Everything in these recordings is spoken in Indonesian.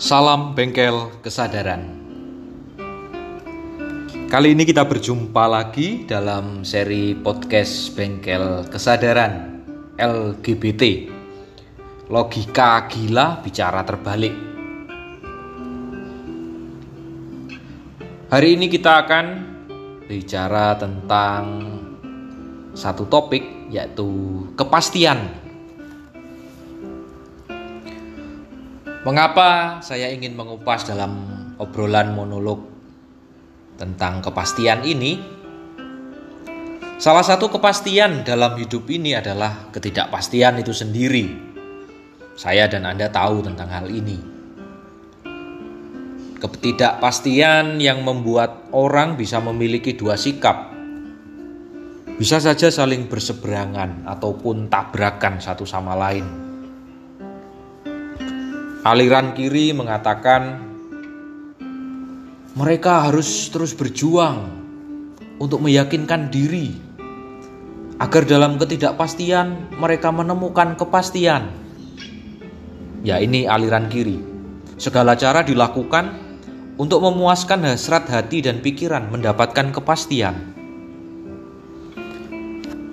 Salam bengkel kesadaran. Kali ini kita berjumpa lagi dalam seri podcast Bengkel Kesadaran LGBT. Logika gila bicara terbalik. Hari ini kita akan bicara tentang satu topik yaitu kepastian Mengapa saya ingin mengupas dalam obrolan monolog tentang kepastian ini? Salah satu kepastian dalam hidup ini adalah ketidakpastian itu sendiri. Saya dan Anda tahu tentang hal ini. Ketidakpastian yang membuat orang bisa memiliki dua sikap. Bisa saja saling berseberangan ataupun tabrakan satu sama lain Aliran kiri mengatakan mereka harus terus berjuang untuk meyakinkan diri agar dalam ketidakpastian mereka menemukan kepastian. Ya, ini aliran kiri. Segala cara dilakukan untuk memuaskan hasrat hati dan pikiran mendapatkan kepastian.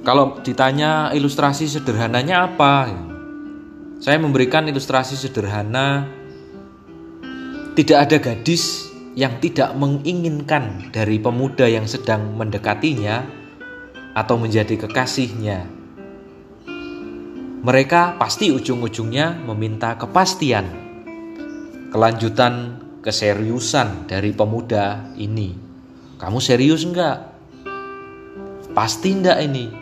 Kalau ditanya ilustrasi sederhananya apa? Saya memberikan ilustrasi sederhana. Tidak ada gadis yang tidak menginginkan dari pemuda yang sedang mendekatinya atau menjadi kekasihnya. Mereka pasti ujung-ujungnya meminta kepastian, kelanjutan keseriusan dari pemuda ini. Kamu serius enggak? Pasti enggak ini?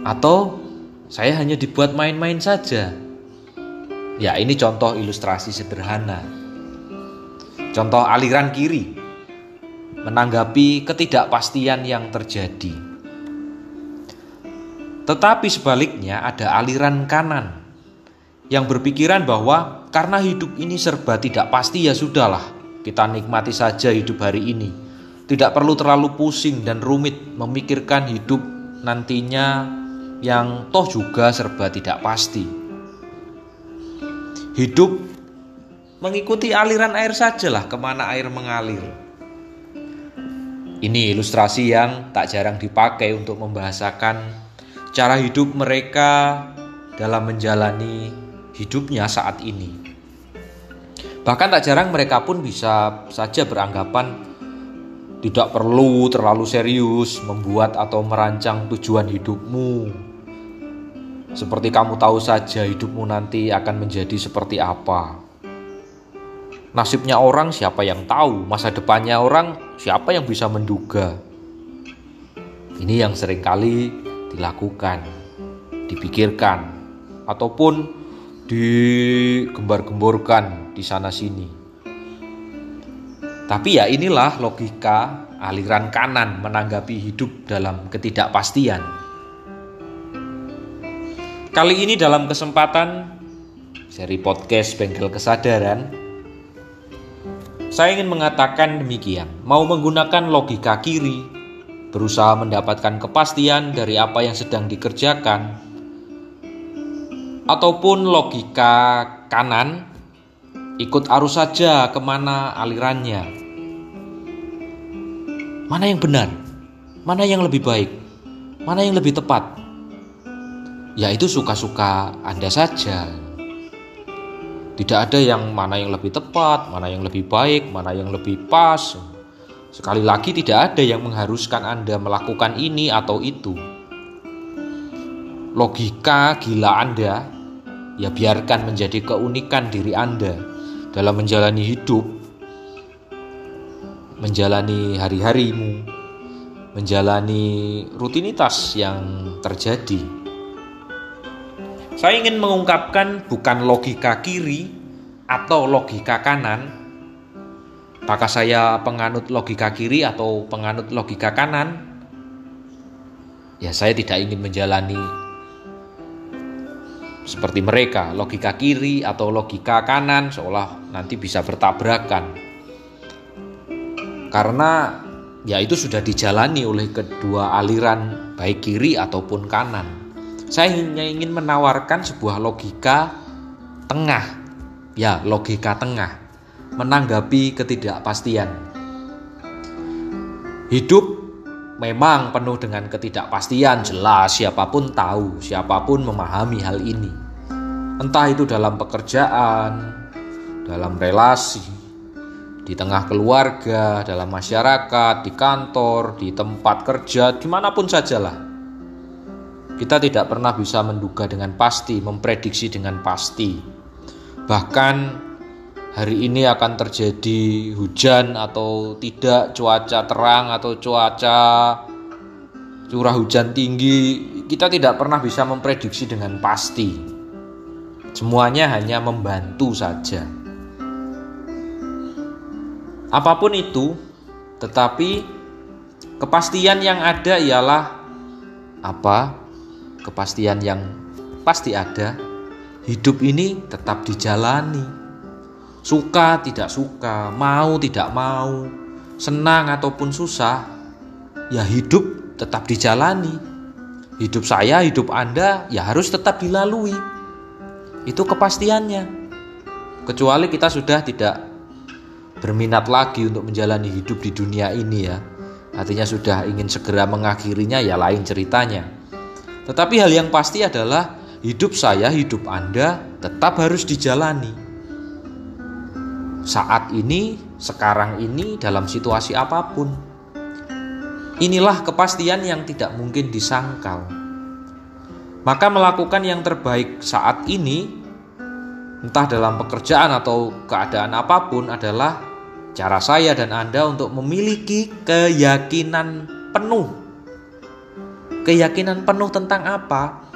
Atau saya hanya dibuat main-main saja. Ya, ini contoh ilustrasi sederhana. Contoh aliran kiri menanggapi ketidakpastian yang terjadi. Tetapi sebaliknya ada aliran kanan yang berpikiran bahwa karena hidup ini serba tidak pasti ya sudahlah, kita nikmati saja hidup hari ini. Tidak perlu terlalu pusing dan rumit memikirkan hidup nantinya yang toh juga serba tidak pasti. Hidup mengikuti aliran air sajalah ke mana air mengalir. Ini ilustrasi yang tak jarang dipakai untuk membahasakan cara hidup mereka dalam menjalani hidupnya saat ini. Bahkan tak jarang mereka pun bisa saja beranggapan tidak perlu terlalu serius membuat atau merancang tujuan hidupmu seperti kamu tahu saja hidupmu nanti akan menjadi seperti apa. Nasibnya orang siapa yang tahu, masa depannya orang siapa yang bisa menduga. Ini yang sering kali dilakukan, dipikirkan, ataupun digembar-gemborkan di sana sini. Tapi ya inilah logika aliran kanan menanggapi hidup dalam ketidakpastian. Kali ini dalam kesempatan seri podcast Bengkel Kesadaran saya ingin mengatakan demikian, mau menggunakan logika kiri, berusaha mendapatkan kepastian dari apa yang sedang dikerjakan, ataupun logika kanan, ikut arus saja ke mana alirannya. Mana yang benar? Mana yang lebih baik? Mana yang lebih tepat? Ya itu suka-suka Anda saja. Tidak ada yang mana yang lebih tepat, mana yang lebih baik, mana yang lebih pas. Sekali lagi tidak ada yang mengharuskan Anda melakukan ini atau itu. Logika gila Anda ya biarkan menjadi keunikan diri Anda dalam menjalani hidup, menjalani hari-harimu, menjalani rutinitas yang terjadi. Saya ingin mengungkapkan bukan logika kiri atau logika kanan. Apakah saya penganut logika kiri atau penganut logika kanan? Ya, saya tidak ingin menjalani seperti mereka, logika kiri atau logika kanan seolah nanti bisa bertabrakan. Karena ya itu sudah dijalani oleh kedua aliran baik kiri ataupun kanan. Saya hanya ingin menawarkan sebuah logika tengah Ya, logika tengah menanggapi ketidakpastian. Hidup memang penuh dengan ketidakpastian, jelas siapa pun tahu, siapa pun memahami hal ini. Entah itu dalam pekerjaan, dalam relasi, di tengah keluarga, dalam masyarakat, di kantor, di tempat kerja, di mana pun sajalah. Kita tidak pernah bisa menduga dengan pasti, memprediksi dengan pasti. Bahkan hari ini akan terjadi hujan atau tidak, cuaca terang atau cuaca curah hujan tinggi, kita tidak pernah bisa memprediksi dengan pasti. Semuanya hanya membantu saja. Apa pun itu, tetapi kepastian yang ada ialah apa? Kepastian yang pasti ada. Hidup ini tetap dijalani suka tidak suka, mau tidak mau, senang ataupun susah, ya hidup tetap dijalani. Hidup saya, hidup Anda ya harus tetap dilalui. Itu kepastiannya. Kecuali kita sudah tidak berminat lagi untuk menjalani hidup di dunia ini ya. Artinya sudah ingin segera mengakhirinya ya lain ceritanya. Tetapi hal yang pasti adalah hidup saya, hidup Anda tetap harus dijalani saat ini, sekarang ini, dalam situasi apa pun. Inilah kepastian yang tidak mungkin disangkal. Maka melakukan yang terbaik saat ini, entah dalam pekerjaan atau keadaan apa pun adalah cara saya dan Anda untuk memiliki keyakinan penuh. Keyakinan penuh tentang apa?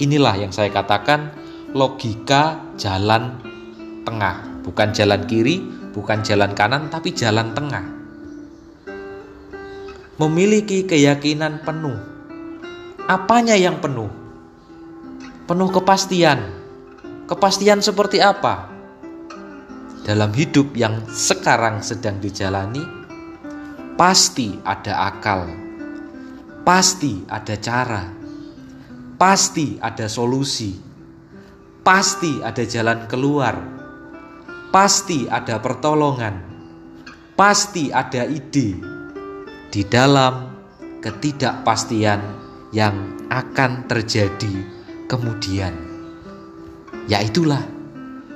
Inilah yang saya katakan logika jalan tengah bukan jalan kiri, bukan jalan kanan, tapi jalan tengah. Memiliki keyakinan penuh. Apanya yang penuh? Penuh kepastian. Kepastian seperti apa? Dalam hidup yang sekarang sedang dijalani, pasti ada akal, pasti ada cara, pasti ada solusi, pasti ada jalan keluar pasti ada pertolongan, pasti ada ide di dalam ketidakpastian yang akan terjadi kemudian. Yaitulah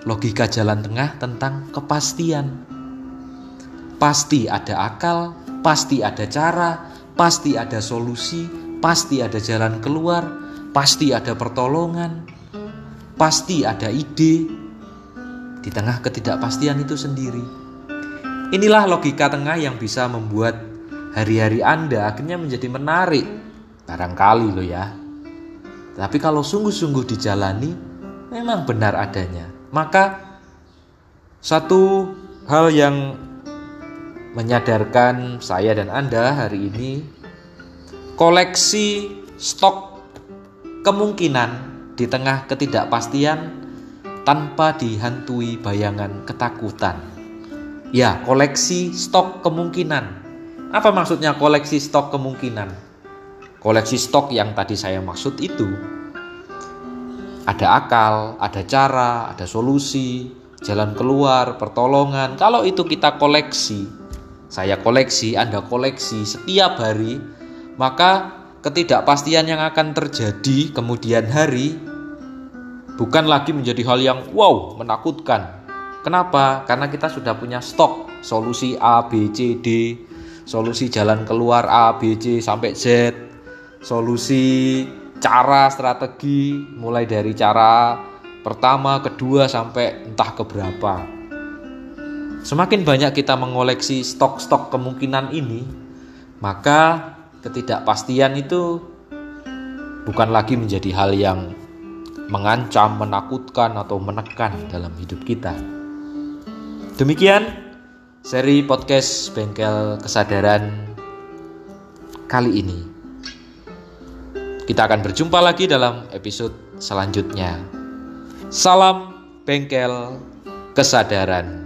logika jalan tengah tentang kepastian. Pasti ada akal, pasti ada cara, pasti ada solusi, pasti ada jalan keluar, pasti ada pertolongan, pasti ada ide, di tengah ketidakpastian itu sendiri. Inilah logika tengah yang bisa membuat hari-hari Anda akhirnya menjadi menarik. Barangkali loh ya. Tapi kalau sungguh-sungguh dijalani, memang benar adanya. Maka satu hal yang menyadarkan saya dan Anda hari ini koleksi stok kemungkinan di tengah ketidakpastian tanpa dihantui bayangan ketakutan. Ya, koleksi stok kemungkinan. Apa maksudnya koleksi stok kemungkinan? Koleksi stok yang tadi saya maksud itu ada akal, ada cara, ada solusi, jalan keluar, pertolongan. Kalau itu kita koleksi, saya koleksi, Anda koleksi setiap hari, maka ketidakpastian yang akan terjadi kemudian hari bukan lagi menjadi hal yang wow menakutkan. Kenapa? Karena kita sudah punya stok solusi A, B, C, D, solusi jalan keluar A, B, C sampai Z, solusi cara strategi mulai dari cara pertama, kedua sampai entah keberapa. Semakin banyak kita mengoleksi stok-stok kemungkinan ini, maka ketidakpastian itu bukan lagi menjadi hal yang mengancam, menakutkan, atau menekan dalam hidup kita. Demikian seri podcast Bengkel Kesadaran kali ini. Kita akan berjumpa lagi dalam episode selanjutnya. Salam Bengkel Kesadaran.